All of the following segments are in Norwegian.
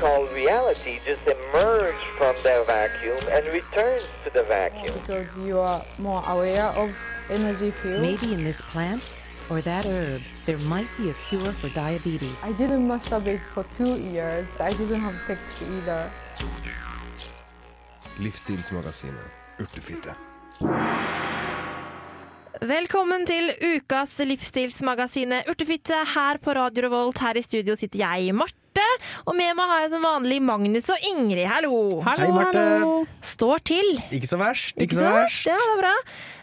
call reality just emerges from the vacuum and returns to the vacuum. Oh, because you are more aware of energy field. Maybe in this plant or that herb, there might be a cure for diabetes. I didn't masturbate for two years. I didn't have sex either. Livsstilsmagasinet Urtefitte. Velkommen til ukas livsstilsmagasinet Urtefitte her på Radio Revolt. Her i studio sitter jeg, Marte. Og med meg har jeg som vanlig Magnus og Ingrid. Hallo! Hei, Marte. Står til. Ikke så verst. Ikke så verst? Ja, det er bra.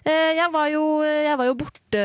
Eh, Jeg var jo, jeg var jo borte,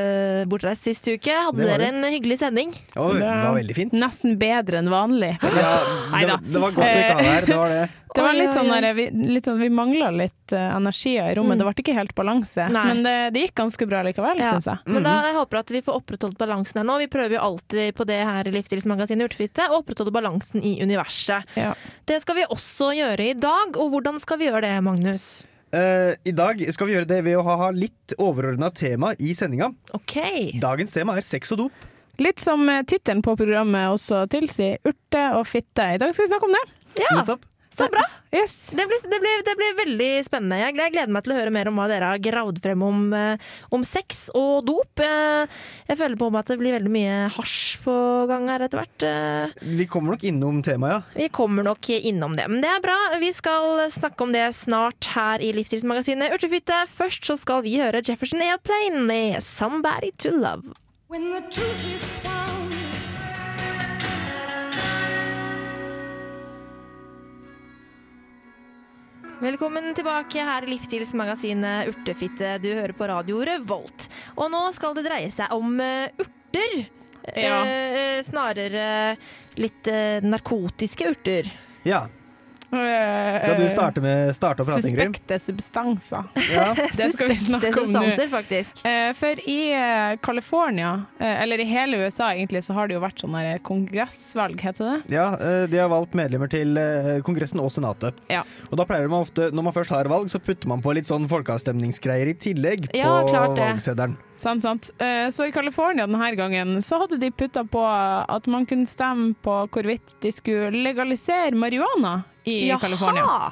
bortreist sist uke. Hadde dere en hyggelig sending? Å, det var veldig fint. Nesten bedre enn vanlig. Ja, det, det var godt å ikke ha her. Det var det. Det var litt sånn der, vi, litt sånn, vi mangla litt uh, energier i rommet. Mm. Det ble ikke helt balanse. Nei. Men det, det gikk ganske bra likevel, Ja. syns jeg. Men da, jeg håper at vi får opprettholdt balansen her nå. Vi prøver jo alltid på det her i Livsstilsmagasinet Urtefitte å opprettholde balansen i universet. Ja. Det skal vi også gjøre i dag. Og hvordan skal vi gjøre det, Magnus? Eh, I dag skal vi gjøre det ved å ha, ha litt overordna tema i sendinga. OK. Dagens tema er sex og dop. Litt som eh, tittelen på programmet også tilsier, urte og fitte. I dag skal vi snakke om det. Ja, Nettopp. Så bra! Yes. Det blir, det, blir, det blir veldig spennende. Jeg gleder meg til å høre mer om hva dere har gravd frem om, eh, om sex og dop. Eh, Jeg føler på meg at det blir veldig mye hasj på gang her etter hvert. Eh, Vi kommer nok innom temaet, ja. Vi kommer nok innom det, men det er bra. Vi skal snakke om det snart her i Livsstilsmagasinet Urtefitte. Først så skal vi høre Jefferson Airplane med 'Somebody to Love'. When the truth is found, Velkommen tilbake her i Livsstilsmagasinet Urtefitte. Du hører på radio Revolt. Og nå skal det dreie seg om uh, urter. Ja. Uh, snarere litt uh, narkotiske urter. ja. Skal du starte med starte å prate, Ingrid? Suspekte substanser. Ja. Det skal vi snakke om nå. substanser, faktisk. Eh, For i eh, California, eh, eller i hele USA egentlig, så har det jo vært sånn kongressvalg, heter det? ja, eh, de har valgt medlemmer til eh, Kongressen og Senatet. Ja. Og da pleier man ofte, når man først har valg, så putter man på litt sånn folkeavstemningsgreier i tillegg på Ja, valgseddelen. Sant, sant. Eh, Så i California denne gangen så hadde de putta på at man kunne stemme på hvorvidt de skulle legalisere marihuana i California.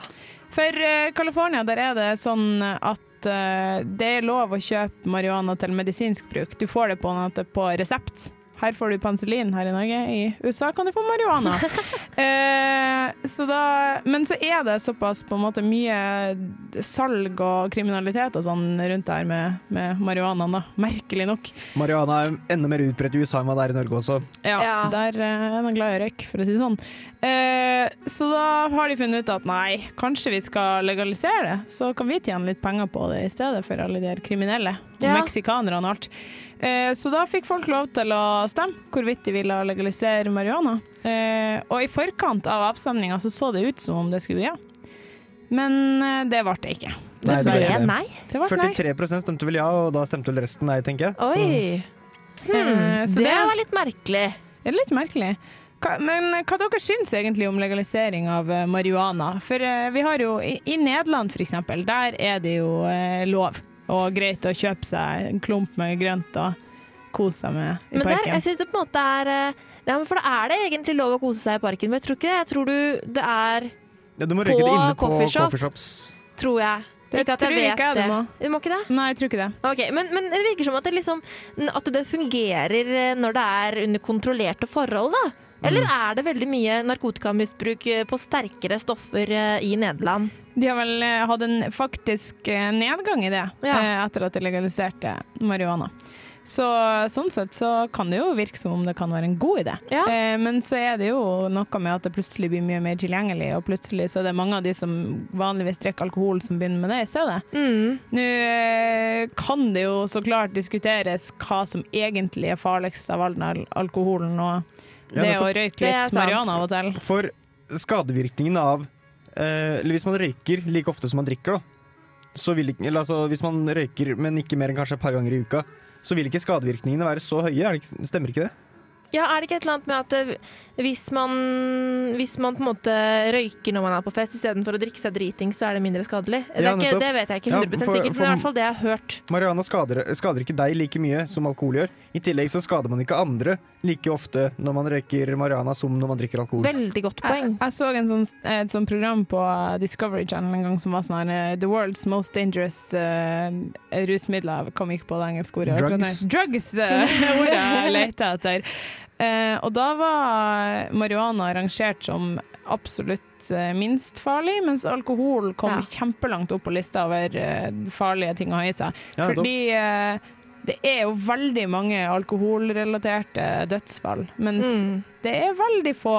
For California der er det sånn at uh, det er lov å kjøpe marihuana til medisinsk bruk. Du får det på, på resept. Her får du penicillin her i Norge. I USA kan du få marihuana. eh, så da, men så er det såpass på en måte mye salg og kriminalitet og sånn rundt der med, med marihuanaen, da. Merkelig nok. Marihuana er enda mer utbredt i USA enn hva det er i Norge også. Ja, Ja. Der eh, er man glad i røyk, for å si det sånn. Eh, så da har de funnet ut at nei, kanskje vi skal legalisere det, så kan vi tjene litt penger på det i stedet for alle de her kriminelle. Og Ja. meksikanerne og alt. Eh, så da fikk folk lov til å stemme hvorvidt de ville legalisere marihuana. Eh, og i forkant av avstemninga så så det ut som om det skulle bli ja. Men eh, det ble det ikke. Dessverre. er nei. Det ble nei. 43% stemte vel ja, og da stemte vel resten nei, tenker jeg. Oi. Hmm, så det det- var litt merkelig. Det er litt merkelig. Hva, men hva dere syns egentlig om legalisering av marihuana? For vi har jo i, i Nederland for eksempel, der er det jo eh, lov og greit å kjøpe seg en klump med grønt og kose seg med i Men der, parken. jeg synes det på en måte er eh, ja, For da er det egentlig lov å kose seg i parken, men jeg tror ikke det. Jeg tror du det er Ja, du må På røyke det inne på coffeeshop. coffeeshops. Tror jeg. Det ikke at jeg tror vet ikke jeg det må. Du må ikke det? Nei, jeg tror ikke det. Ok, men, men det virker som at det, liksom, at det fungerer eh, når det er under kontrollerte forhold, da. Eller er det veldig mye narkotikamisbruk eh, på sterkere stoffer eh, i Nederland? De har vel eh, hatt en faktisk nedgang i det Ja. etter at de legaliserte marihuana. Så sånn sett så kan det jo virke som om det kan være en god idé. Ja. Eh, men så er det jo noe med at det plutselig blir mye mer tilgjengelig, og plutselig så er det mange av de som vanligvis drikker alkohol, som begynner med det i stedet. Mm. Nå eh, kan det jo så klart diskuteres hva som egentlig er farligst av all den alkoholen, og det å røyke litt marihuana av og til. For skadevirkningen av eh, Eller hvis man røyker like ofte som man drikker, da. Så vil ikke, eller altså, hvis man røyker, men ikke mer enn kanskje et par ganger i uka, så vil ikke skadevirkningene være så høye. Er det, stemmer ikke det? Ja, er det ikke et eller annet med at eh, hvis man, hvis man på en måte røyker når man er på fest istedenfor å drikke seg driting, så er det mindre skadelig? Det, Ja, er ikke, det vet jeg ikke Ja, 100 for- sikkert, men det er i hvert fall det jeg har hørt. Marihuana skader, skader ikke deg like mye som alkohol gjør. I tillegg så skader man ikke andre like ofte når man røyker marihuana som når man drikker alkohol. Veldig godt poeng. Jeg, jeg så en sånn, et sånt program på Discovery Channel en gang som var sånn her eh, The World's Most Dangerous uh, rusmidler. Kom ikke på det engelske ordet. Drugs. Drugs uh, ordet jeg leter etter. Eh, og da var marihuana rangert som absolutt eh, minst farlig, mens alkohol kom Ja. kjempelangt opp på lista over eh, farlige ting å ha i seg. Ja. Fordi eh, det er jo veldig mange alkoholrelaterte dødsfall, mens Mm. det er veldig få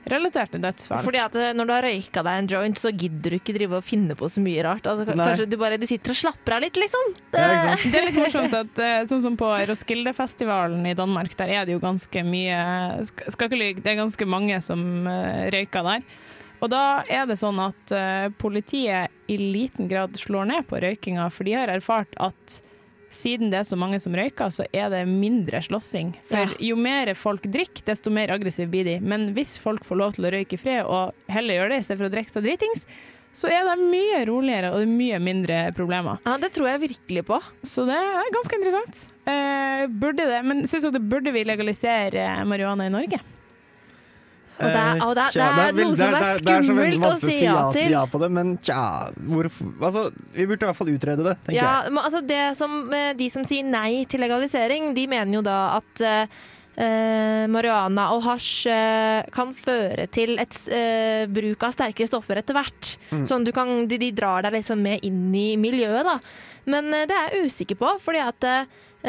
marihuana-relaterte dødsfall. Fordi at eh, når du har røyka deg en joint, så gidder du ikke drive og finne på så mye rart. Altså, kanskje du bare du sitter og slapper av litt, liksom. Ja. Det er litt morsomt at eh, sånn som på Roskildefestivalen i Danmark, der er det jo ganske mye Skal ikke lyve, det er ganske mange som eh, røyker der. Og da er det sånn at politiet i liten grad slår ned på røykinga, for de har erfart at siden det er så mange som røyker, så er det mindre slåssing. For Ja. jo mer folk drikker, desto mer aggressiv blir de. Men hvis folk får lov til å røyke i fred, og heller gjør det i stedet for å drikke seg dritings, så er det mye roligere og det er mye mindre problemer. Ja, det tror jeg virkelig på. Så det er ganske interessant. Eh, burde det, men syns det burde vi legalisere marihuana i Norge? Og det er, og det er, Eh, det er vel- noe som det er det det så veldig skummelt å si ja til. ja på det, men tja, hvorfor Altså, vi burde i hvert fall utrede det, tenker Ja, jeg. men altså det som, eh, de som sier nei til legalisering, de mener jo da at eh, eh, marihuana og hasj eh, kan føre til et eh, bruk av sterkere stoffer etter hvert. Mm. Sånn du kan, de, de drar deg liksom med inn i miljøet, da. Men eh, det er jeg usikker på, fordi at eh,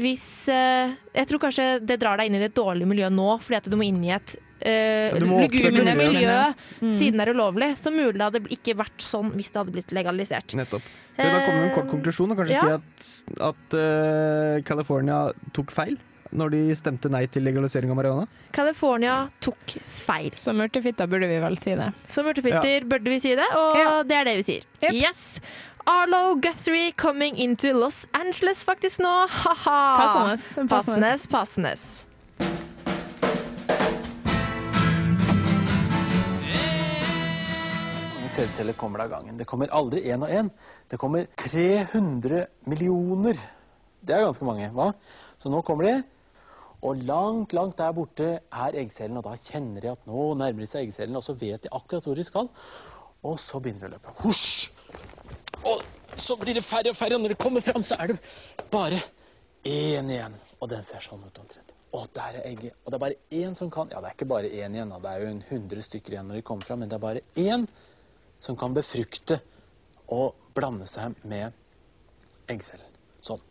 hvis uh, Jeg tror kanskje det drar deg inn i et dårlig miljø nå, fordi at du må inn i et uh, du lugubre miljø Mm. siden det er ulovlig. Så mulig det hadde ikke vært sånn hvis det hadde blitt legalisert. Nettopp. Da kommer en kort Eh, konklusjon og kanskje ja. si at, at eh, California tok feil når de stemte nei til legalisering av marihuana. California tok feil. Som urtefitter burde vi vel si det. Som urtefitter burde vi si det, og Ja. det er det vi sier. Yep. Yes! Arlo Guthrie coming into Los Angeles faktisk nå. Ha-ha! Passende. Passende, passende. mange sædceller kommer det av gangen. Det kommer aldri én og én. Det kommer 300 millioner. Det er ganske mange. hva? Så nå kommer de. Og langt, langt der borte er eggcellene, og da kjenner de at nå nærmer de seg eggcellene, og så vet de akkurat hvor de skal. Og så begynner det å løpe. Husj! Og så blir det færre og færre, og når det kommer fram, så er det bare én igjen. Og den ser sånn ut omtrent. Og der er egget. Og det er bare én som kan Ja, det er ikke bare én igjen, da. det er jo en hundre stykker igjen når de kommer fram, men det er bare én som kan befrukte og blande seg med eggcellen. Sånn.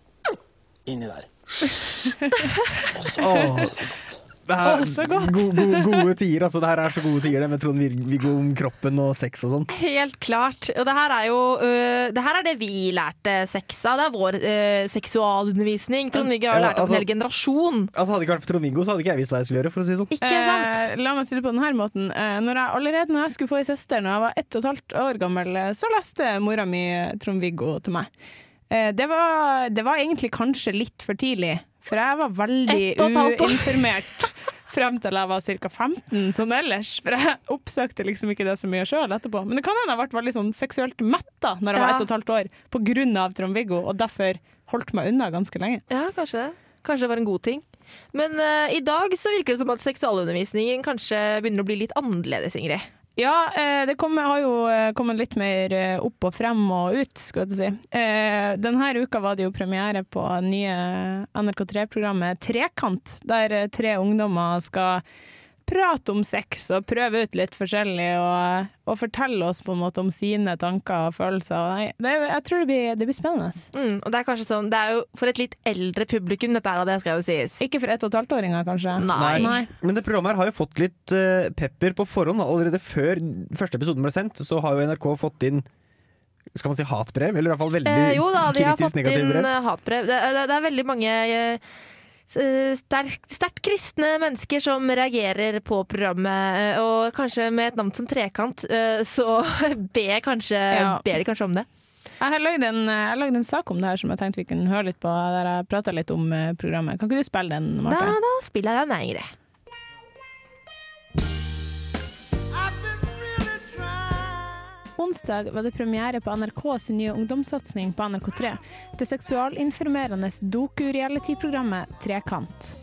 Inni der. Og så det så godt. Det så godt. go, go, gode tider, altså. Det her er så gode tider, det med Trond-Viggo om kroppen og sex og sånn. Helt klart. Og det her er jo uh, Det her er det vi lærte sex av. Det er vår uh, seksualundervisning. Trond-Viggo har lært oss en altså- hel generasjon. Altså Hadde det ikke vært for Trond-Viggo, så hadde ikke jeg visst hva jeg skulle gjøre. for å si det sånn. Ikke sant? Eh, la meg stille på denne måten. Eh, når jeg, allerede når jeg skulle få ei søster når jeg var ett og et halvt år gammel, eh, så leste mora mi Trond-Viggo til meg. Eh, det, var, det var egentlig kanskje litt for tidlig, for jeg var veldig uinformert frem til jeg var ca. 15, sånn ellers. For jeg oppsøkte liksom ikke det så mye sjøl etterpå. Men det kan hende jeg ble veldig sånn seksuelt metta når jeg var ett og et halvt år, av Trond-Viggo, og derfor holdt meg unna ganske lenge. Ja, kanskje det. Kanskje det var en god ting. Men uh, i dag så virker det som at seksualundervisningen kanskje begynner å bli litt annerledes, Ingrid. Ja, eh, det kom, har jo eh, kommet litt mer eh, opp og frem og ut, skulle jeg si. Denne uka var det jo premiere på nye NRK3-programmet Trekant, der tre ungdommer skal prate om sex og prøve ut litt forskjellig og, og fortelle oss på en måte om sine tanker og følelser. Og nei, det, er jeg tror det blir, det blir spennende. Mm, og det er kanskje sånn Det er jo for et litt eldre publikum, dette her, og det skal jo sies. Ikke for ett og et halvt-åringer, kanskje. Nei. Nei. Men det programmet her har jo fått litt uh, pepper på forhånd. Allerede før første episoden ble sendt, så har jo NRK fått inn skal man si hatbrev, eller i hvert fall veldig Eh, jo da, de har kritisk fått negative inn brev. eh, hatbrev. Det, det, det er veldig mange eh, sterkt, sterkt kristne mennesker som reagerer på programmet, eh, og kanskje med et navn som Trekant, eh, så ber, kanskje, Ja. ber de kanskje om det. Jeg har lagd en, en sak om det her som jeg tenkte vi kunne høre litt på, der jeg prata litt om eh, programmet. Kan ikke du spille den, Da, da spiller jeg den, Ingrid. Onsdag var det premiere på NRKs nye ungdomssatsing på NRK3. Det seksualinformerende doku-reality-programmet Trekant.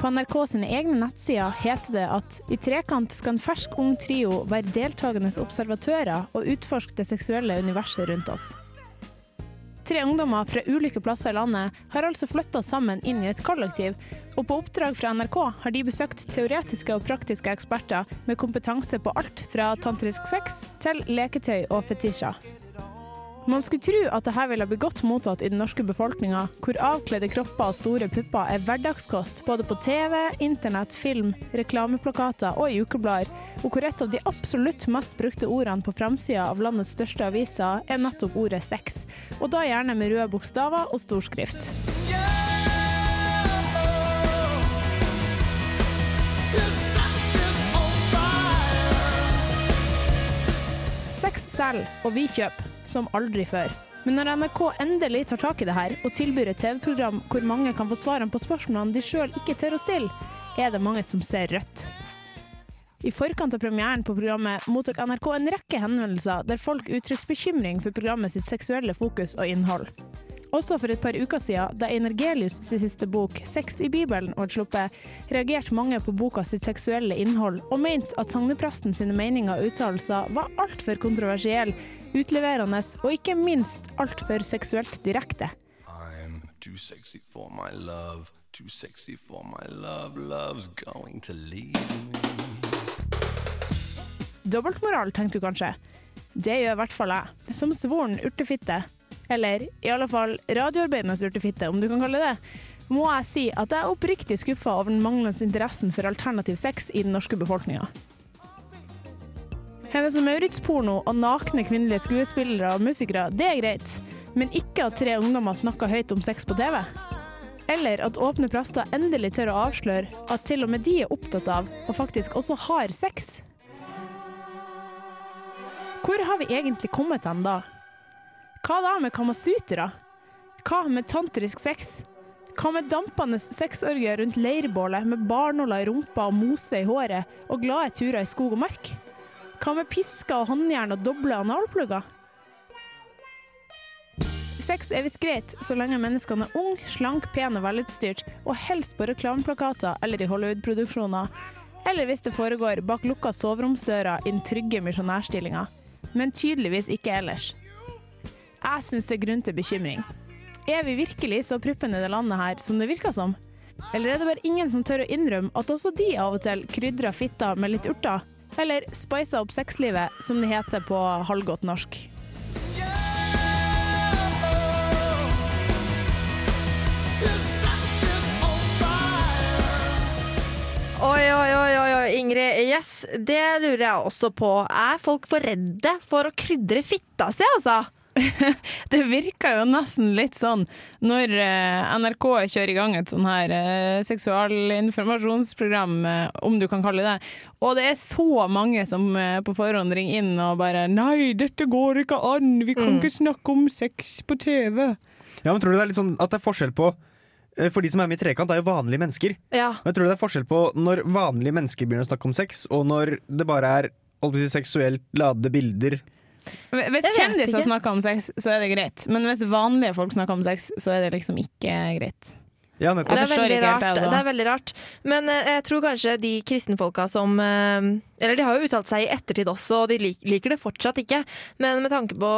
På NRK sine egne nettsider heter det at i Trekant skal en fersk ung trio være deltakende observatører og utforske det seksuelle universet rundt oss. Tre ungdommer fra ulike plasser i landet har altså flytta sammen inn i et kollektiv, og på oppdrag fra NRK har de besøkt teoretiske og praktiske eksperter med kompetanse på alt fra tantrisk sex til leketøy og fetisjer. Man skulle tro at dette ville bli godt mottatt i den norske befolkninga, hvor avkledde kropper og store pupper er hverdagskost både på TV, internett, film, reklameplakater og i ukeblader, og hvor et av de absolutt mest brukte ordene på framsida av landets største aviser er nettopp ordet sex, og da gjerne med røde bokstaver og storskrift. Sex selger, og vi kjøper, som aldri før. Men når NRK endelig tar tak i det her, og tilbyr et TV-program hvor mange kan få svarene på spørsmålene de sjøl ikke tør å stille, er det mange som ser rødt. I forkant av premieren på programmet mottok NRK en rekke henvendelser der folk uttrykte bekymring for programmet sitt seksuelle fokus og innhold. Også for et par uker siden, da Einar Gelius sin siste bok, 'Sex i Bibelen', ble sluppet, reagerte mange på boka sitt seksuelle innhold, og mente at sognepresten sine meninger og uttalelser var altfor kontroversielle, utleverende og ikke minst altfor seksuelt direkte. I'm too sexy for my love, too sexy for my love, love's going to leave me. Dobbeltmoral, tenkte du kanskje? Det gjør i hvert fall jeg, som svoren urtefitte. Eller i alle fall radioarbeidernes urtefitte, om du kan kalle det det. Må jeg si at jeg er oppriktig skuffa over den manglende interessen for alternativ sex i den norske befolkninga. Hennes og Maurits-porno og nakne kvinnelige skuespillere og musikere, det er greit, men ikke at tre ungdommer snakker høyt om sex på TV. Eller at Åpne prester endelig tør å avsløre at til og med de er opptatt av, og faktisk også har sex. Hvor har vi egentlig kommet hen da? Hva da med kamasutra? Hva med tantrisk sex? Hva med dampende sexorgier rundt leirbålet med barnåler i rumpa og mose i håret og glade turer i skog og mark? Hva med pisker og håndjern og doble analplugger? Sex er visst greit så lenge menneskene er ung, slank, pene og velutstyrt, og helst på reklameplakater eller i Hollywood-produksjoner. Eller hvis det foregår bak lukka soveromsdører i den trygge misjonærstillinga. Men tydeligvis ikke ellers. Jeg syns det er grunn til bekymring. Er vi virkelig så pruppende i det landet her som det virker som? Eller er det bare ingen som tør å innrømme at også de av og til krydrer fitta med litt urter? Eller spicer opp sexlivet, som det heter på halvgodt norsk? Oi, oi, oi, oi, Ingrid. Yes, det lurer jeg også på. Er folk for redde for å krydre fitta si, altså? Det virker jo nesten litt sånn når eh, NRK kjører i gang et sånn her eh, seksualinformasjonsprogram, eh, om du kan kalle det og det er så mange som på forhånd ringer inn og bare 'nei, dette går ikke an, vi kan Mm. ikke snakke om sex på TV'. Ja, men tror du det er litt sånn at det er forskjell på For de som er med i Trekant, er jo vanlige mennesker. Ja. Men jeg tror det er forskjell på når vanlige mennesker begynner å snakke om sex, og når det bare er si, seksuelt ladede bilder. Hvis kjendiser snakker om sex, så er det greit. Men hvis vanlige folk snakker om sex, så er det liksom ikke greit. Ja. Det er, veldig rart, det, altså. det er veldig rart. Men eh, jeg tror kanskje de kristenfolka som eh, Eller de har jo uttalt seg i ettertid også, og de lik, liker det fortsatt ikke. Men med tanke på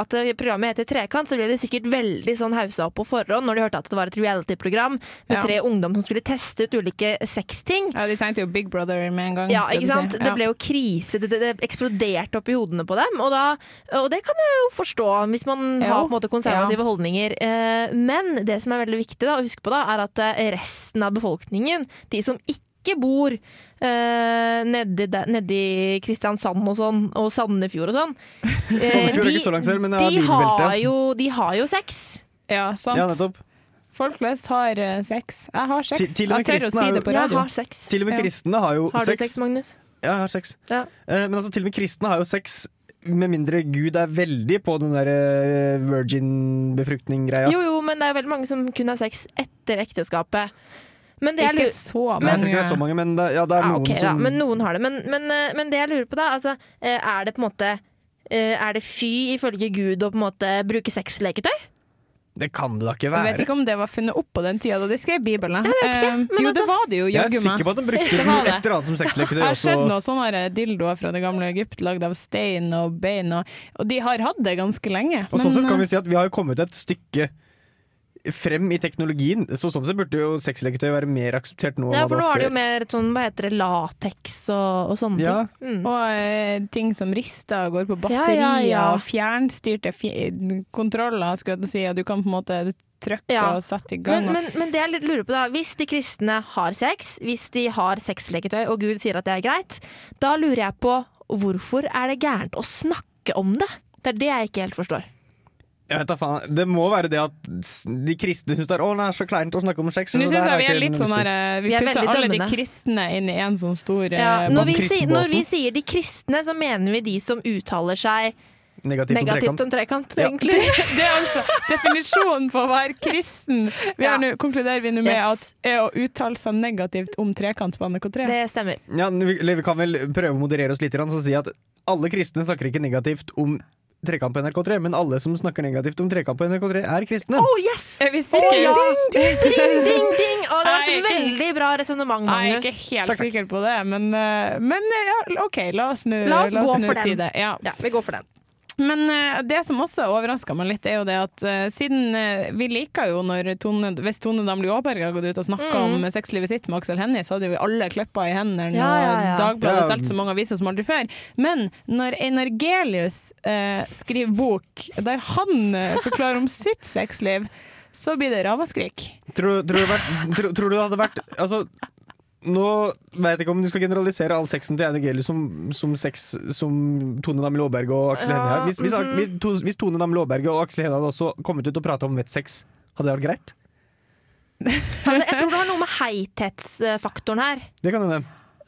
at programmet heter Trekant, så ble de sikkert veldig sånn hausa opp på forhånd når de hørte at det var et reality-program med Ja. tre ungdom som skulle teste ut ulike sexting. Ja, De tenkte jo Big Brother med en gang. Ja, ikke sant? si. Det ble jo krise. Det, det, det eksploderte opp i hodene på dem. Og, da, og det kan jeg jo forstå, hvis man Jo. har på en måte konservative Ja. holdninger. Eh, Men det som er veldig viktig da, å huske på, da, er at eh, resten av befolkningen, de som ikke bor eh, nedi, der- nedi Kristiansand og sånn, og Sandefjord og sånn eh, Sandefjord er de- ikke så langt sør, men det de har, bilbelte. jo, de har jo sex. Ja, sant. Ja, nettopp. Folk flest har eh, sex. Jeg har sex. Til- til og med jeg tør å kristne si er det jo- på Jeg radio. har sex. Til og med Ja. kristne har jo Har du sex. sex, Magnus? Ja, jeg har sex. Ja. Eh, men altså, til og med kristne har jo sex, med mindre Gud er veldig på den der eh, virgin-befruktning-greia. Jo, jo, men det er veldig mange som kun har sex etter ekteskapet. Men det Ikke så mange. Nei, jeg tror ikke det er så mange, men det, ja, det er Ja, noen ok, okay, som men noen har det. Men, men, eh, men det jeg lurer på da, altså, eh, er det på en måte eh, Er det fy ifølge Gud å på en måte bruke sexleketøy? Det kan det da ikke være. Jeg vet ikke om det var funnet opp på den tida da de skrev Bibelen. Jeg vet ikke, men jo, altså- det var det jo, Jeg er sikker på at de brukte Det et eller annet som sexleketøy Det har skjedd noen sånne dildoer fra det gamle Egypt lagd av stein og bein, og, og de har hatt det ganske lenge. Og sånn sett kan vi si at vi har kommet et stykke frem i teknologien, så sånn sett burde jo sexleketøy være mer akseptert nå. Ja, for nå har er det jo mer sånn, hva heter det, lateks og, og sånne Ja. ting. Mm. Og eh, ting som rister og går på batterier, ja, ja. og fjernstyrte fj kontroller, skulle jeg si, og du kan på en måte trykke Ja. og sette i gang. Men, men, men det jeg litt lurer på da Hvis de kristne har sex, hvis de har sexleketøy, og Gud sier at det er greit, da lurer jeg på hvorfor er det gærent å snakke om det? Det er det jeg ikke helt forstår. Jeg vet da faen. Det må være det at de kristne syns det er, å, det er så kleint å snakke om sex. Nå så syns jeg vi er litt sånn her eh, Vi Vi er putter alle de kristne inn i en sånn stor eh, Ja, når, vi sier, når vi sier de kristne, så mener vi de som uttaler seg Negativt, negativt om om trekant, Ja. egentlig. Det er altså definisjonen på å være kristen. Vi har Ja. nå- konkluderer vi nå med Yes. at er å uttale seg negativt om trekant på NRK3. Det stemmer. Ja, vi, vi kan vel prøve å moderere oss litt og si at alle kristne snakker ikke negativt om trekant på NRK3, men alle som snakker negativt om trekant på NRK3, er kristne. Oh yes! Er vi Å Oh, ja! Ding, ding, ding, ding! Å, det var et ikke- veldig bra resonnement, Jeg er ikke helt sikker på det, men, eh, men eh, ja, OK, la oss nå La oss gå nå for si den. det. Ja. Ja, vi går for den. Men eh, det som også overraska meg litt, er jo det at eh, siden eh, vi liker jo når Tone, Hvis Tone Damli Aaberg har gått ut og snakka Mm. om sexlivet sitt med Aksel Hennie, så hadde jo vi alle kløppa i hendene, Ja, ja, ja. og Dagbladet Ja. solgt så mange aviser som aldri før. Men når Einar Gelius eh, skriver bok der han forklarer om sitt sexliv, så blir det ramaskrik. Tror, tror, tror, tror du det hadde vært Altså, nå vet jeg ikke om du skal generalisere all sexen til Einar Gelius som, som sex som Tone Damli Aaberge og Aksel Hennie har. Hvis, hvis, mhm. hvis, to- hvis Tone Damli Aaberge og Aksel Hennie hadde også kommet ut og prata om vettsex, hadde det vært greit? Altså, jeg tror det har noe med heithetsfaktoren her. Det kan hende.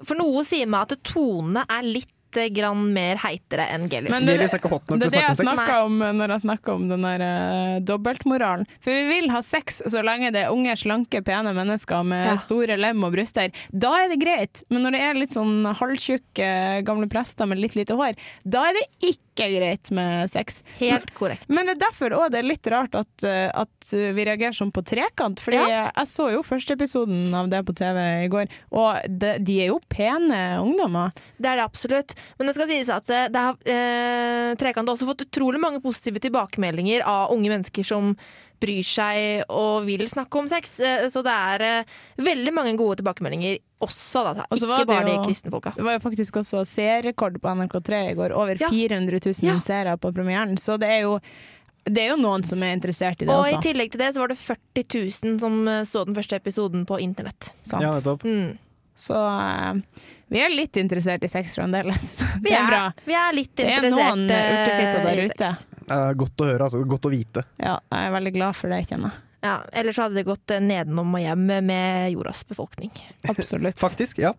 For noe sier meg at Tone er litt eh, grann mer heitere enn Gelius. Men det- er hot nok Det er det jeg snakka om når jeg snakka om den der uh, dobbeltmoralen. For vi vil ha sex så lenge det er unge, slanke, pene mennesker med Ja. store lem og bryster. Da er det greit, men når det er litt sånn halvtjukke gamle prester med litt lite hår, da er det ikke greit med sex. Helt korrekt. Men det er derfor òg det er litt rart at, eh, at vi reagerer sånn på trekant. Fordi Ja. jeg så jo første episoden av det på TV i går, og de, de er jo pene ungdommer. Det er det absolutt. Men det skal sies at eh, det har, eh, Trekant har også fått utrolig mange positive tilbakemeldinger av unge mennesker som bryr seg og vil snakke om sex. Eh, så det er veldig mange gode tilbakemeldinger også, da. Og så Ikke bare jo- de kristne folka. Det var jo faktisk også seerrekord på NRK3 i går. Over Ja. 400 000 Ja. seere på premieren. Så det er, jo, det er jo noen som er interessert i det Og i tillegg til det så var det 40 000 som eh, så den første episoden på internett. Sant? Ja, nettopp. Mm. Så uh, vi er litt interessert i sex fremdeles. Vi, Det er bra. vi er litt interessert Det er noen eh, urtefitter der ute. sex. Eh, godt å høre, altså. Godt å vite. Ja, jeg er veldig glad for det, kjenner jeg. Ja, ellers så hadde det gått eh, nedenom og hjem med jordas befolkning. Absolutt. Faktisk, ja.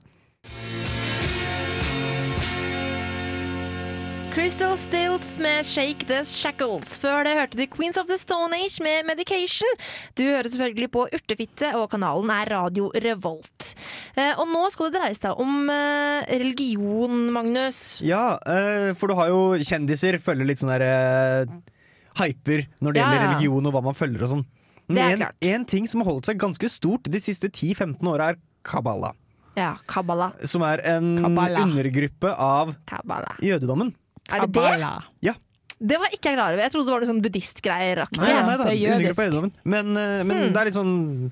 Crystal Stilts med Shake the Shackles. Før det hørte du Queens of the Stone Age med Medication. Du hører selvfølgelig på Urtefitte, og kanalen er Radio Revolt. Eh, og nå skal det dreie seg om eh, religion, Magnus. Ja, eh, for du har jo kjendiser følger litt sånn der eh, hyper når det Ja, gjelder religion og hva man følger og sånn. Men Det er en, klart. en ting som har holdt seg ganske stort de siste 10-15 åra, er kabbala. Ja, Kabbala. Som er en Kabbala. undergruppe av Kabbala. jødedommen. Er det det? Ja. Det var ikke jeg klar over. Jeg trodde det var noe sånn buddhistgreier-aktig. Nei, nei da, det er jødisk. undergruppe av jødedommen. Men, eh, men Hmm. det er litt sånn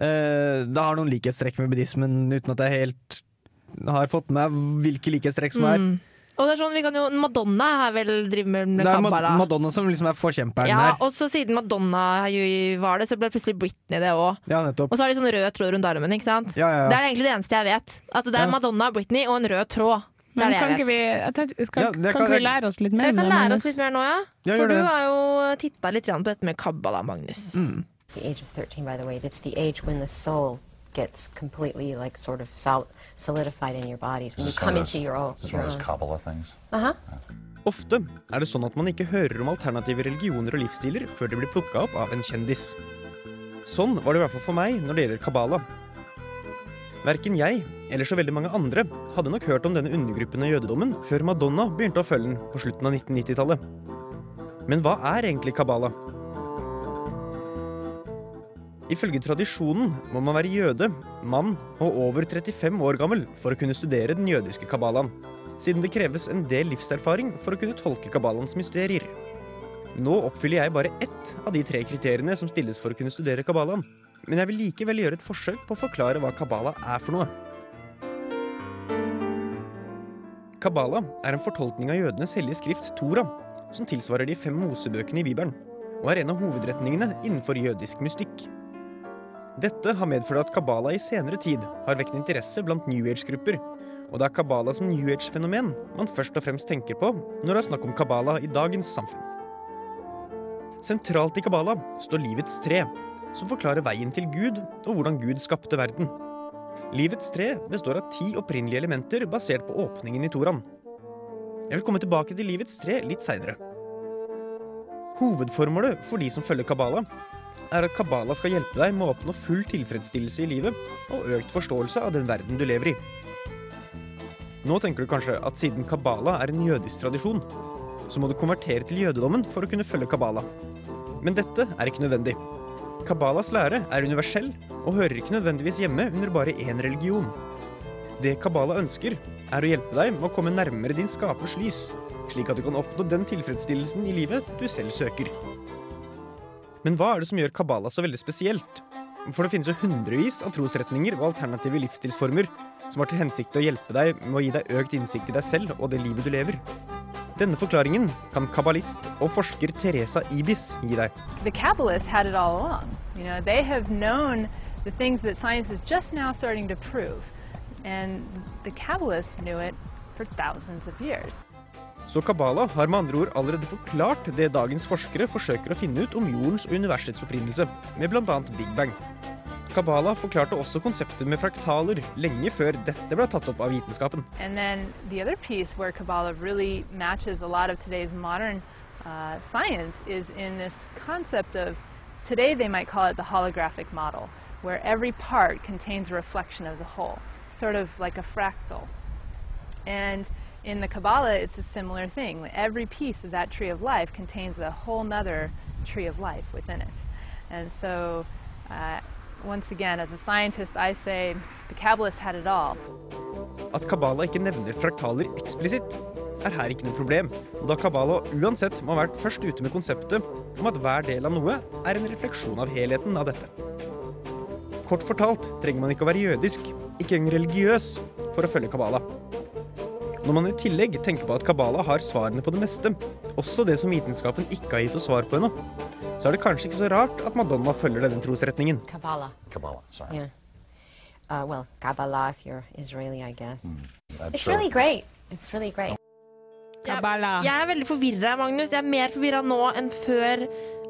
uh, Det har noen likhetstrekk med buddhismen, uten at jeg helt har fått med meg hvilke likhetstrekk som er. Mm. Og det er sånn, vi kan jo, Madonna har vel driver med, Det er Kabbala. Madonna som liksom er forkjemperen Ja, her. og så siden Madonna var det, så ble plutselig Britney det òg. Ja. Og så har de sånn rød tråd rundt armen, ikke sant? Ja, ja, Det er egentlig det eneste jeg vet. At det er Ja. Madonna, Britney og en rød tråd. Det Men er kan det ikke jeg vi, vet. skal, Ja, det kan kan ikke vi lære oss litt mer Jeg kan lære Magnus? oss litt mer nå, ja. Ja, For du det. har jo titta litt på dette med Kabbala, Magnus. Mm. The age of 13, by the way, that's the age when the soul gets completely like sort of sol- solidified in your bodies when you come into your own. this is one of those. Kabbalah things? Uh-huh. Ofte er det sånn at man ikke hører om alternative religioner og livsstiler før de blir plukka opp av en kjendis. Sånn var det i hvert fall for meg når det gjelder kabbala. Verken jeg eller så veldig mange andre hadde nok hørt om denne undergruppen av jødedommen før Madonna begynte å følge den på slutten av 1990-tallet. Men hva er egentlig kabbala? Ifølge tradisjonen må man være jøde, mann og over 35 år gammel for å kunne studere den jødiske kabbalaen, siden det kreves en del livserfaring for å kunne tolke kabbalans mysterier. Nå oppfyller jeg bare ett av de tre kriteriene som stilles for å kunne studere kabbalaen, men jeg vil likevel gjøre et forsøk på å forklare hva kabbala er for noe. Kabbala er en fortolkning av jødenes hellige skrift Tora, som tilsvarer de fem mosebøkene i Bibelen, og er en av hovedretningene innenfor jødisk mystikk. Dette har medført at kabbala i senere tid har vekt interesse blant New Age-grupper, og det er kabbala som New Age-fenomen man først og fremst tenker på når det er snakk om kabbala i dagens samfunn. Sentralt i kabbala står livets tre, som forklarer veien til Gud og hvordan Gud skapte verden. Livets tre består av ti opprinnelige elementer basert på åpningen i Toraen. Jeg vil komme tilbake til livets tre litt seinere. Hovedformålet for de som følger kabbala, er at kabbala skal hjelpe deg med å oppnå full tilfredsstillelse i livet og økt forståelse av den verden du lever i. Nå tenker du kanskje at siden kabbala er en jødisk tradisjon, så må du konvertere til jødedommen for å kunne følge kabbala. Men dette er ikke nødvendig. Kabbalas lære er universell og hører ikke nødvendigvis hjemme under bare én religion. Det kabbala ønsker, er å hjelpe deg med å komme nærmere din skapers lys, slik at du kan oppnå den tilfredsstillelsen i livet du selv søker. Men hva er det som gjør kabbala så veldig spesielt? For det finnes jo hundrevis av trosretninger og alternative livsstilsformer som har til hensikt å hjelpe deg med å gi deg økt innsikt i deg selv og det livet du lever. Denne forklaringen kan kabbalist og forsker Teresa Ibis gi deg. the Kabbalists had it all along. You know, they have known the things that science is just now starting to for thousands of years. Så kabbala har med andre ord allerede forklart det dagens forskere forsøker å finne ut om jordens og universets opprinnelse, med bl.a. Big Bang. Kabbala forklarte også konseptet med fraktaler lenge før dette ble tatt opp av vitenskapen. Uh, science is in this concept of today they might call it the holographic model, where every part contains a reflection of the whole, sort of like a fractal. And in the Kabbalah, it's a similar thing. Every piece of that tree of life contains a whole nother tree of life within it. And so, uh, once again, as a scientist, I say the Kabbalists had it all. At Kabbalah ikke nevner fraktaler eksplisitt, er her ikke noe problem, da Kabbalah uansett må ha vært først ute med konseptet om at hver del av noe er en refleksjon av helheten av dette. Kort fortalt trenger man ikke å være jødisk, ikke engang religiøs, for å følge kabbala. Når man i tillegg tenker på at kabbala har svarene på det meste, også det som vitenskapen ikke har gitt oss svar på ennå, så er det kanskje ikke så rart at Madonna følger denne trosretningen. Kabbalah. Kabbalah, sorry. Yeah. Uh, well, Kabbalah if you're Israeli, I guess. I'm It's sure- really great. It's really great. Jeg, Jeg er veldig forvirra, Magnus. Jeg er mer forvirra nå enn før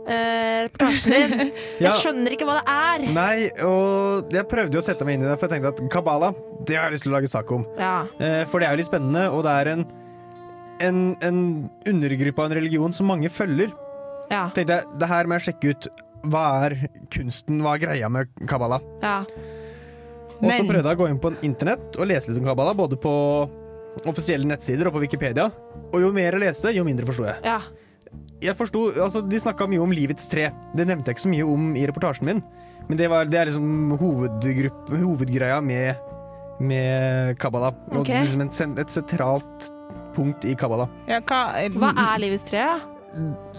eh, reportasjen din. Jeg skjønner ikke hva det er. Nei, og jeg prøvde jo å sette meg inn i det, for jeg tenkte at Kabala, det har jeg lyst til å lage sak om. Ja. Eh, For det er jo litt spennende, og det er en, en, en undergruppe av en religion som mange følger. Ja. Tenkte jeg, det her må jeg sjekke ut. Hva er kunsten, hva er greia med Kabala? Ja. Og så prøvde jeg å gå inn på internett og lese litt om Kabala, både på offisielle nettsider og på Wikipedia. Og jo mer jeg leste, jo mindre forsto jeg. ja. Jeg forsto, altså De snakka mye om livets tre. Det nevnte jeg ikke så mye om i reportasjen min. Men det, var, det er liksom hovedgreia med, med kabbala. Og okay. liksom et, et sentralt punkt i kabbala. Ja, hva, Hva er livets tre? da?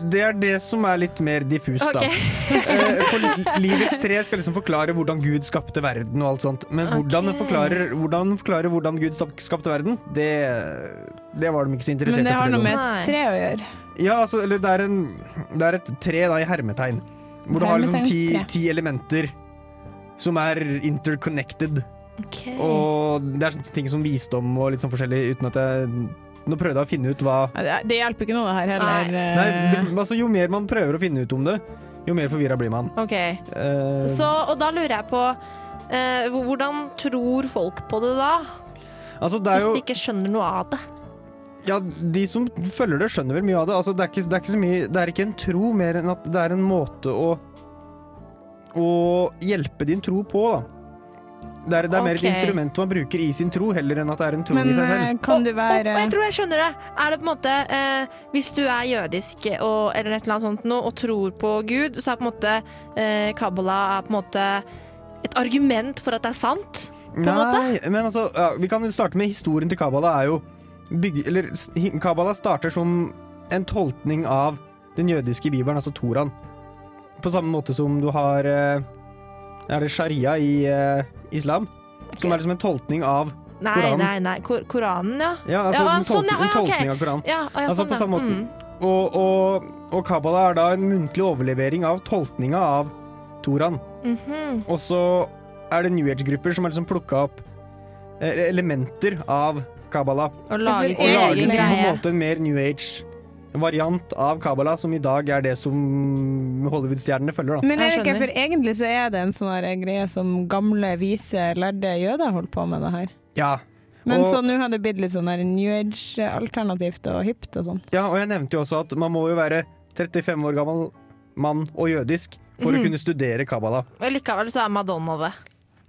Det er det som er litt mer diffust, da. Ok. Eh, For livets tre skal liksom forklare hvordan Gud skapte verden og alt sånt. Men hvordan det forklarer, hvordan forklarer hvordan Gud skapte verden, det, det var de ikke så interessert Men det har noe med et tre å gjøre. Ja, altså, eller det er, en, det er et tre da i hermetegn. Hvor du har liksom ti, ti elementer som er interconnected. Okay. Og det er sånne ting som visdom og litt sånn forskjellig, uten at jeg Nå prøvde jeg å finne ut hva Det det hjelper ikke noe, det her heller. Nei, det, altså Jo mer man prøver å finne ut om det, jo mer forvirra blir man. Ok. Uh, Så, og da lurer jeg på uh, hvordan tror folk på det da? Altså, det er Hvis de ikke skjønner noe av det. Ja, de som følger det, skjønner vel mye av det. Altså, det, er ikke, det, er ikke så mye, det er ikke en tro mer enn at det er en måte å Å hjelpe din tro på, da. Det er, det er mer et instrument man bruker i sin tro, heller enn at det er en tro Men i seg eh, selv. kan du Og og, jeg tror jeg skjønner det. Er det på en måte eh, Hvis du er jødisk og, eller et eller annet sånt noe, og tror på Gud, så er på en måte eh, Kabbalah er på en måte et argument for at det er sant? På en måte? Nei, men altså ja, Vi kan starte med historien til Kabbala. er jo bygge, eller, Kabbala starter som en tolkning av den jødiske bibelen, altså Toraen. På samme måte som du har eh, Er det sharia i uh, islam? Som er liksom en tolkning av Nei, Koranen. nei, nei. Kor Koranen, ja. Ja, altså Ja, en, tolk, sånn, ja, en tolkning okay. av Koranen. Ja, ja, altså sånn, på samme måte. Mm. Og, og, og Kabbala er da en muntlig overlevering av tolkninga av Toraen. Mhm. Og så er det New Age-grupper som har liksom plukka opp eh, elementer av Kabbala. Og laget Og sin egen på en måte mer New Age-variant av Kabbala, som i dag er det som Hollywood-stjernene følger. da. Men er det ikke, for egentlig så er det en sånn greie som gamle, vise, lærde jøder holdt på med det her. Ja. Men og, så nå har det blitt litt sånn New Age-alternativt og hipt og sånn. ja, og jeg nevnte jo også at man må jo være 35 år gammel mann og jødisk for mm. å kunne studere Kabbala. Og likevel så er Madonna det.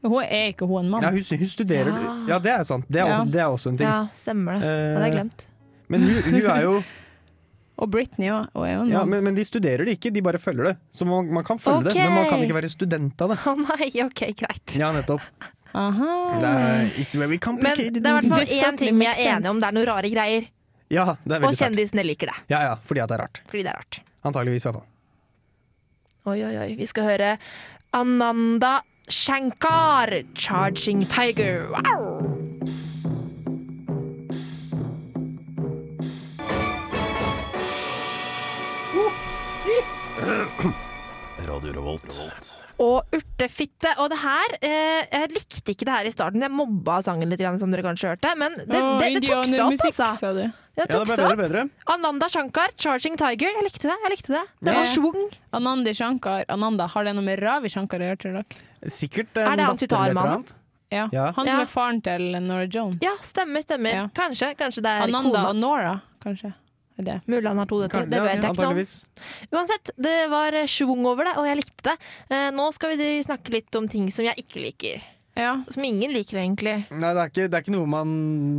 Hun er ikke hun en mann. Ja, hun, hun studerer Ja. Ja, det er sant. Det er, Ja. også, det er også en ting. Ja, stemmer det. Det hadde jeg Eh, glemt. Men hun, hun er jo Og Britney òg. Hun er jo en ja, mann. men, men de studerer det ikke, de bare følger det. Så man, man kan følge det, men man kan Ok. ikke være student av det. Å nei, OK, greit. Ja, nettopp. Aha. Det er, it's very Men complicated. det er i hvert fall én ting vi er enige om, det er noen rare greier. Ja, det er Og veldig Og kjendisene liker det. Ja, ja, fordi at det er rart. Fordi det er rart. Antageligvis, i hvert fall. Oi, oi, oi. Vi skal høre Ananda Shankar, 'Charging Tiger'. Wow! Radio Revolt. Og urtefitte. Og det her eh, Jeg likte ikke det her i starten. Jeg mobba sangen litt, som dere kanskje hørte. Men det, Å, det, det tok seg opp, altså. sa du. Det Ja, tok det ble seg bedre bedre. Ananda Shankar, 'Charging Tiger'. Jeg likte det. jeg likte Det Det Det- var schwung. Anandi Shankar. Ananda, har det noe med Ravi Shankar å gjøre, tror dere? Sikkert Er en det han datter eller et sitarmannen? Ja. Ja. Han som Ja. er faren til Nora Jones. Ja, stemmer, stemmer. Ja. Kanskje. Kanskje det er Ananda kona. og Nora, kanskje. Det. Mulig han har to døtre. Det vet jeg ikke noe om. Uansett, det var eh, schwung over det, og jeg likte det. Eh, nå skal vi snakke litt om ting som jeg ikke liker. Ja. Som ingen liker, egentlig. Nei, det er, ikke, det er ikke noe man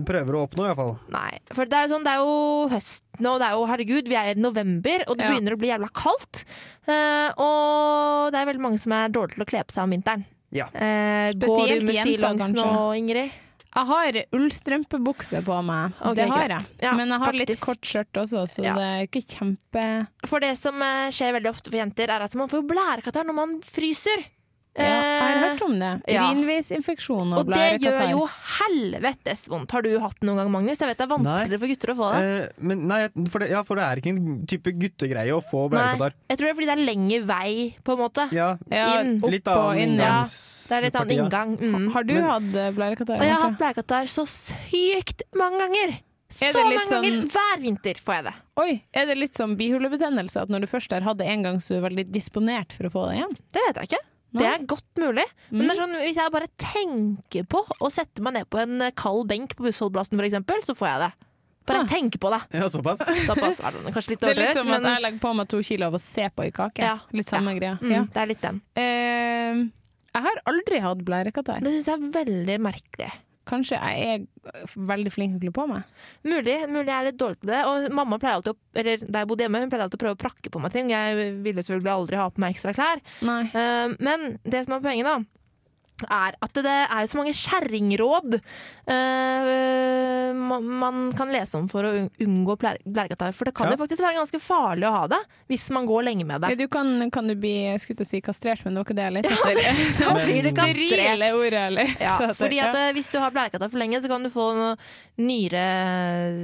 prøver å oppnå, iallfall. Nei, for det er, sånn, det er jo høst nå, det er jo, herregud, vi er i november, og det Ja. begynner å bli jævla kaldt. Uh, og det er veldig mange som er dårlige til å kle på seg om vinteren. Ja. Eh, går du med stillongs nå. Ingrid? Jeg har ullstrømpebukse på meg, okay, det har jeg. Ja, Men jeg har litt kort skjørt også, så Ja. det er ikke kjempe... For det som eh, skjer veldig ofte for jenter, er at man får blærekatarr når man fryser. Ja, jeg har Eh, hørt om det. Urinveisinfeksjon og, Og det gjør jo helvetes vondt. Har du hatt det noen gang, Magnus? Jeg vet det er vanskeligere for gutter å få det. Eh, men nei, for det, ja, for det er ikke en type guttegreie å få Nei, blærekatarr. jeg tror det er fordi det er lengre vei, på en måte. Ja, Ja, inn. opp litt og annen inn, ja. Det er litt annen inngang. Mm. Har du Men- hatt eh, blærekatarr? Og jeg har hatt blærekatarr så sykt mange ganger! Så mange sånn- ganger! Hver vinter får jeg det. Oi, er det litt som bihulebetennelse? At når du først har hatt det en gang, så er du veldig disponert for å få det igjen? Det vet jeg ikke. Det er godt mulig. Men Mm. det er sånn, hvis jeg bare tenker på å sette meg ned på en eh, kald benk på bussholdeplassen f.eks., så får jeg det. Bare Ah. tenke på det. Ja, såpass. Såpass er det litt Det er litt som at men jeg legger på meg to kilo av å se på i kake. Ja. Litt samme greia. mm, Ja. det er litt den. Uh, jeg har aldri hatt blærekatarr. Det syns jeg er veldig merkelig. Kanskje jeg er veldig flink til å kle på meg. Mulig, mulig jeg er litt dårlig på det. Og mamma pleier alltid å, eller da jeg bodde hjemme, hun pleide alltid å prøve å prakke på meg ting. Jeg ville selvfølgelig aldri ha på meg ekstra klær. Nei. Eh, men det som er poenget, da, er at det er så mange kjerringråd uh, man kan lese om for å unngå blær- blærekatarr. For det kan Ja. jo faktisk være ganske farlig å ha det hvis man går lenge med Ja, det. du kan, kan du bli skutt og si kastrert, men det var ikke det jeg lette etter. Da blir det Sterile kastrert. ordet, eller? Ja, fordi at ja. eh, Hvis du har blærekatarr for lenge, så kan du få noe nyre...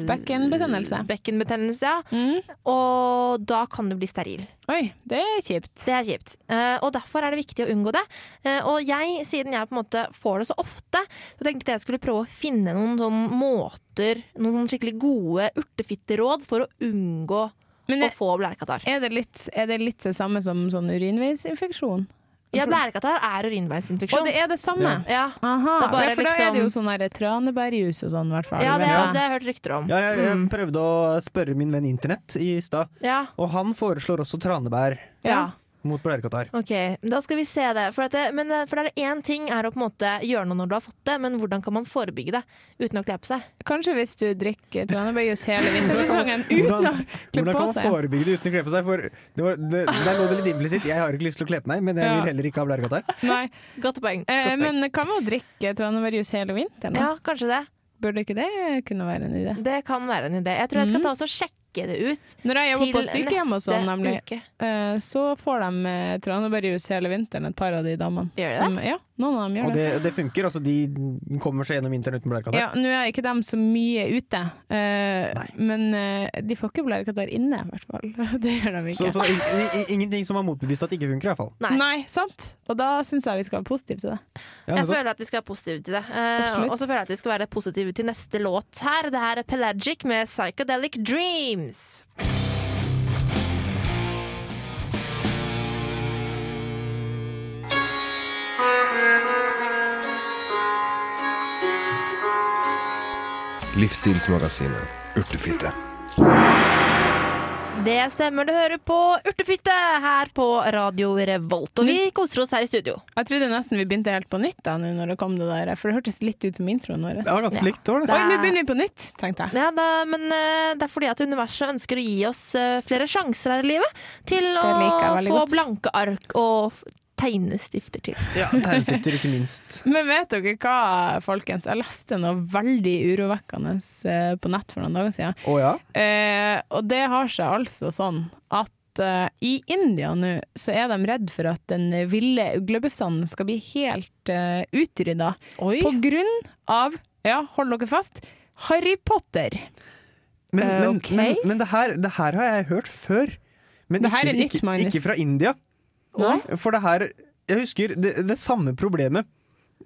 Bekkenbetennelse. Bekkenbetennelse, ja. Mm. Og da kan du bli steril. Oi, det er kjipt. Det er kjipt. Uh, og derfor er det viktig å unngå det. Uh, og jeg, siden jeg på en måte får det så ofte, så tenkte jeg jeg skulle prøve å finne noen sånn måter, noen sånne skikkelig gode urtefitteråd for å unngå Men å er, få blærekatarr. er, er det litt det samme som sånn urinveisinfeksjon? Ja, blærekatarr er urinveisinfeksjon. Og det er det samme? Ja. Aha, Det er bare ja, for da er det jo liksom- sånn der tranebærjus og sånn, i hvert fall. Ja, det, er, det har jeg hørt rykter om. Ja, jeg, jeg Mm. prøvde å spørre min venn Internett i stad, Ja. og han foreslår også tranebær Ja. Mot blærekatarr. Ok, da skal vi se det. For, at det, men, eh, for det er én ting er å på en måte gjøre noe når du har fått det, men hvordan kan man forebygge det uten å kle på seg? Kanskje hvis du drikker tranebærjus hele vintersesongen uten å Hvordan, seg. hvordan kan man forebygge det uten å kle på seg? For det var, det, der lå det litt implisitt. Jeg har ikke lyst til å kle på meg, men jeg vil heller ikke ha blærekatarr. Nei. Godt poeng. Eh, men kan man drikke tranebærjus hele vinteren? da? Ja, kanskje det. Burde ikke det kunne være en idé? Det kan være en idé. Jeg tror jeg skal ta og sjekke det ut. Når jeg jobber på sykehjem og sånn, nemlig, uke. eh, så får de eh, tranebærjus hele vinteren, et par av de damene. Gjør Som- det? Ja, noen av dem gjør Og det, det funker. Altså, de kommer seg gjennom vinteren uten blærekatarr. Ja, Nå er ikke dem så mye ute, uh, men de får ikke blærekatarr inne, i hvert fall. Det gjør de Så, ikke. så i- i- ingenting som har motbevist at det ikke funker, i hvert fall. Nei. sant? Og da syns jeg vi skal være positive til det. Ja, Jeg føler at vi skal være positive til det. Eh, og så føler jeg at vi skal være positive til neste låt her. Det her er Pelagic med Psychedelic Dreams. Livsstilsmagasinet Urtefitte. Det stemmer, du hører på Urtefitte her på Radio Revolt. Og vi koser oss her i studio. Jeg trodde nesten vi begynte helt på nytt, da, nå når det kom det der, for det hørtes litt ut som introen vår. Det var ganske likt, år. det. Oi, nå begynner vi på nytt, tenkte jeg. Ja, da, men uh, det er fordi at universet ønsker å gi oss uh, flere sjanser her i livet. Til å få godt. blanke ark og tegnestifter til. Ja, Tegnestifter, ikke minst. Men vet dere hva, folkens? Jeg leste noe veldig urovekkende eh, på nett for noen dager siden. Oh, ja? Eh, og det har seg altså sånn at eh, i India nå så er de redd for at den ville uglebestanden skal bli helt eh, utrydda. På grunn av, ja, hold dere fast, Harry Potter. Men, Eh, men, okay. men, men det, her, det her har jeg hørt før. Men Det her ikke, er nytt, ikke, ikke fra India. Nei? For det her Jeg husker det, det samme problemet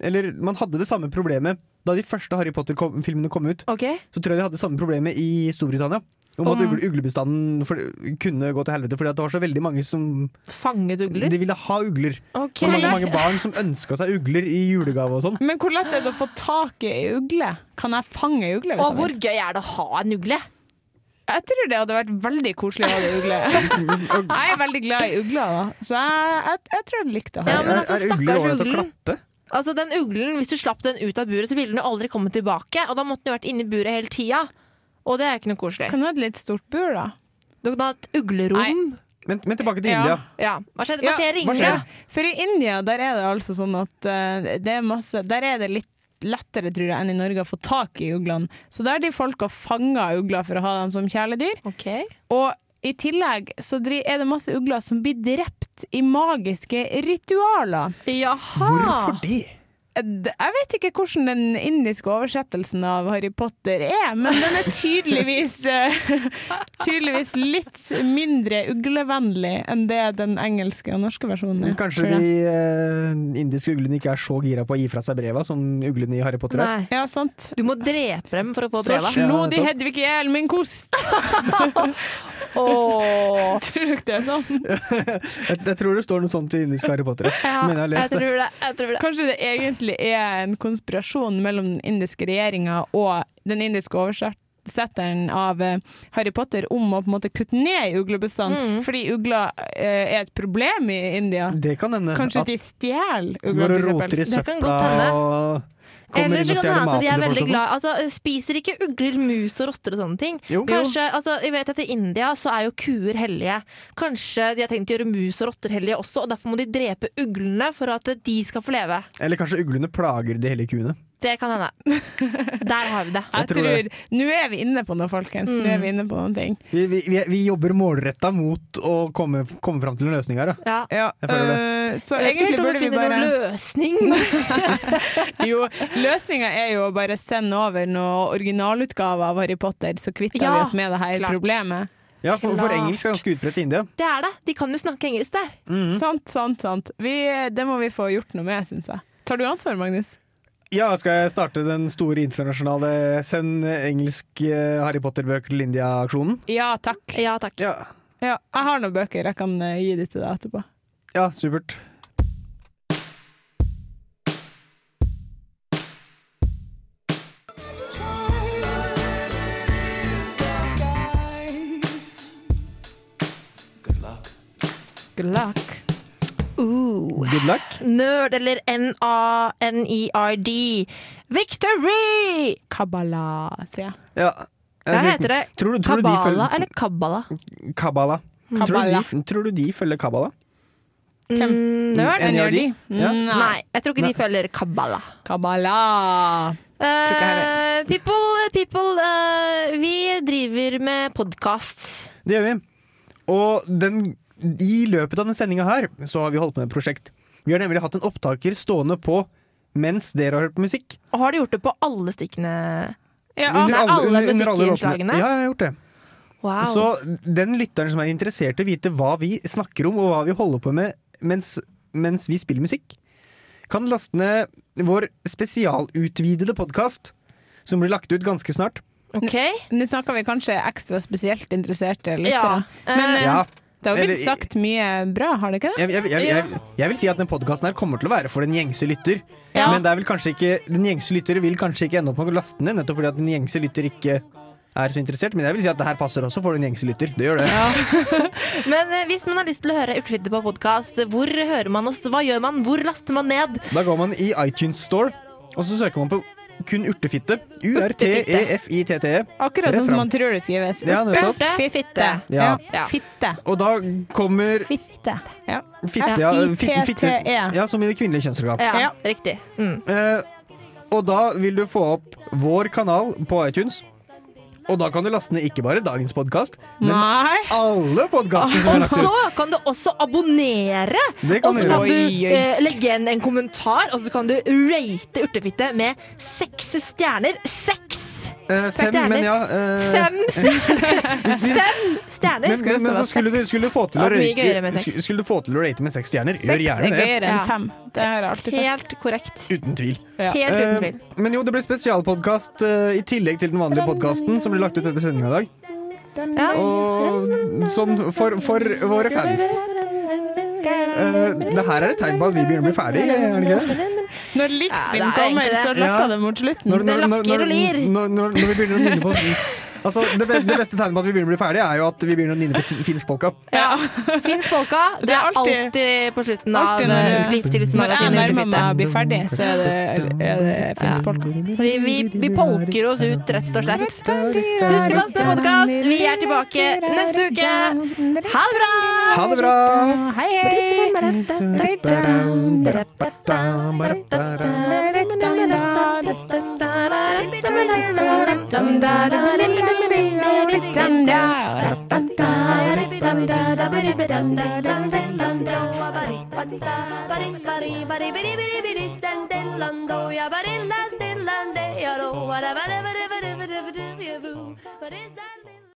Eller man hadde det samme problemet da de første Harry Potter-filmene kom ut. Så tror jeg de hadde det samme problemet i Storbritannia. Om at Om- uglebestanden for, kunne gå til helvete fordi at det var så veldig mange som Fanget ugler? De ville ha ugler. Okay. Og mange, mange barn som ønska seg ugler i julegave og sånn. Men hvor lett er det å få tak i ei ugle? Kan jeg fange ei ugle? Og hvor gøy er det å ha en ugle? Jeg tror det hadde vært veldig koselig å ha det ugle. Jeg er veldig glad i ugler, da. så jeg, jeg, jeg tror jeg likte å ha Ja, men altså, stakkars uglen. Altså, den uglen, Hvis du slapp den ut av buret, så ville den jo aldri komme tilbake. Og da måtte den jo vært inne i buret hele tida. Og det er ikke noe koselig. Kan du ha et litt stort bur, da? Du kan ha et uglerom. Men, men tilbake til Ja. India. Ja. Hva skjer, hva skjer i India? skjer? For i India der er det altså sånn at uh, det er masse Der er det litt lettere, tror jeg, enn i Norge å få tak i uglene. Så der de folka fanger ugler for å ha dem som kjæledyr. Og i tillegg så er det masse ugler som blir drept i magiske ritualer. Jaha! Hvorfor det? Jeg vet ikke hvordan den indiske oversettelsen av Harry Potter er, men den er tydeligvis, eh, tydeligvis litt mindre uglevennlig enn det den engelske og norske versjonen er. Kanskje de eh, indiske uglene ikke er så gira på å gi fra seg breva som uglene i Harry Potter er. Nei. Ja, sant. Du må drepe dem for å få Så breva. slo de. Hedvig i hjel med en kost! Åh. Tror du ikke det er sånn? Jeg, jeg tror det står noe sånt i indiske Harry Potter. Ja, men jeg har lest jeg tror det. Jeg tror det. Kanskje det egentlig er en konspirasjon mellom den indiske regjeringa og den indiske oversetteren av eh, Harry Potter om å på en måte kutte ned i uglebestanden, fordi ugler eh, er et problem i India. Det kan hende. Kanskje at de stjeler ugler, f.eks. Det kan godt hende. Kommer Eller så kan det hende at de er veldig glad altså, Spiser ikke ugler mus og rotter og sånne ting? Jo. Kanskje, altså, jeg vet at I India så er jo kuer hellige. Kanskje de har tenkt å gjøre mus og rotter hellige også, og derfor må de drepe uglene for at de skal få leve. Eller kanskje uglene plager de hellige kuene. Det kan hende. Der har vi det. Jeg tror tror. Nå er vi inne på noe, folkens. Nå er vi inne på noen ting. Vi, vi, vi, vi jobber målretta mot å komme, komme fram til en løsning her. Da. Ja. Ja, Jeg føler det. øh, så Jeg vet ikke egentlig burde vi bare noen løsning. Jo, løsninga er jo å bare sende over noen originalutgaver av Harry Potter, så kvitter Ja, vi oss med det her klart. problemet. Ja, for, for engelsk er ganske utbredt i India. Det er det. De kan jo snakke engelsk der. Sant, sant, sant. Vi, det må vi få gjort noe med, syns jeg. Tar du ansvar, Magnus? Ja, skal jeg starte den store internasjonale send engelsk eh, Harry Potter-bøker til India-aksjonen? Ja takk. Ja, takk. Ja. Ja, jeg har noen bøker jeg kan eh, gi de til deg etterpå. Ja, supert. Good luck. Ooh. Good luck. Nerd eller N-A-N-E-R-D. Victory! Kabbala, sier jeg. Ja. Hva heter det? Tror du, tror du de Kabbala følger eller Kabbala? Kabbala. Tror, du de, tror du de følger Kabbala? Hvem? nerd? NRD? Ja. Nei, jeg tror ikke de følger Kabbala. Kabbala. Uh, Eh, people, people uh, vi driver med podkast. Det gjør vi. Og den, i løpet av denne sendinga her så har vi holdt på med et prosjekt. Vi har nemlig hatt en opptaker stående på mens dere har hørt på musikk. Og har du gjort det på alle stikkene? Ja, Nei, alle, under- under alle musikkinnslagene? Ja, jeg har gjort det. Wow. Så den lytteren som er interessert i å vite hva vi snakker om, og hva vi holder på med mens, mens vi spiller musikk, kan laste ned vår spesialutvidede podkast, som blir lagt ut ganske snart. Ok. Nå snakker vi kanskje ekstra spesielt interesserte lyttere. Ja. Men uh, Ja. Det har jo blitt sagt mye bra, har det ikke det? Jeg, jeg, jeg, jeg, jeg vil si at den podkasten her kommer til å være for den gjengse lytter. Ja. Men det er vel kanskje ikke, den gjengse lytter vil kanskje ikke ende opp med å laste den ned, nettopp fordi at den gjengse lytter ikke er så interessert. Men jeg vil si at det her passer også for den gjengse lytter. Det gjør det. Men eh, hvis man har lyst til å høre Urtefitte på podkast, hvor hører man oss? Hva gjør man? Hvor laster man ned? Da går man i iTunes Store, og så søker man på kun urtefitte. U-r-t-e-f-i-t-t-e. Akkurat sånn som man tror det skrives. Ja, nettopp. Fitte. Ja. Ja. Fitte. Og da kommer Fitte. Ja. Fitte, ja, fitte, fitte, F-I-T-T-E. ja, som i det kvinnelige kjønnsorgan. Ja, riktig. Mm. Eh, og da vil du få opp vår kanal på iTunes. Og da kan du laste ned ikke bare dagens podkast, men Nei. alle podkastene som er Og så kan du også abonnere! Det kan Og så du kan gjøre. du Oi, oi. eh, legge igjen en kommentar, og så kan du rate Urtefitte med seks stjerner. Seks! Eh, fem, stjerner. men ja Uh, Fem stjerner! Fem stjerner! Men, men, men så skulle du, skulle, du få til å rate, skulle, du få til å rate med seks stjerner, gjør er gjerne det. gøyere enn fem. Det har jeg alltid sagt. Helt korrekt. Uten tvil. Ja. Helt uten tvil. Uh, men jo, det blir spesialpodkast uh, i tillegg til den vanlige podkasten som blir lagt ut etter sendinga i dag. Ja. Og sånn for, for våre fans. Eh, det her er et tegn på at vi begynner å bli ferdig, er det ikke det? Når Ja, det er kommer, så lakker Ja. det mot slutten. Når, når, Det når, lakker når, og lir. når, når, når vi begynner å minne på Altså, det, det beste tegnet på at vi begynner å bli ferdig, er jo at vi begynner å nynne på finsk polka. Ja. Finsk polka. Det Det er alltid- alltid på slutten av Livsstilsmagasinet. eh, når- Når jeg livsstilsmagasinet nærmer Urtefitte. meg å bli ferdig, så er det, er det finsk polka. Så vi, vi, vi polker oss ut, rett og slett. Husk å laste podkast. Vi er tilbake neste uke. Ha det bra! Ha det bra! Hei, hei! What is that?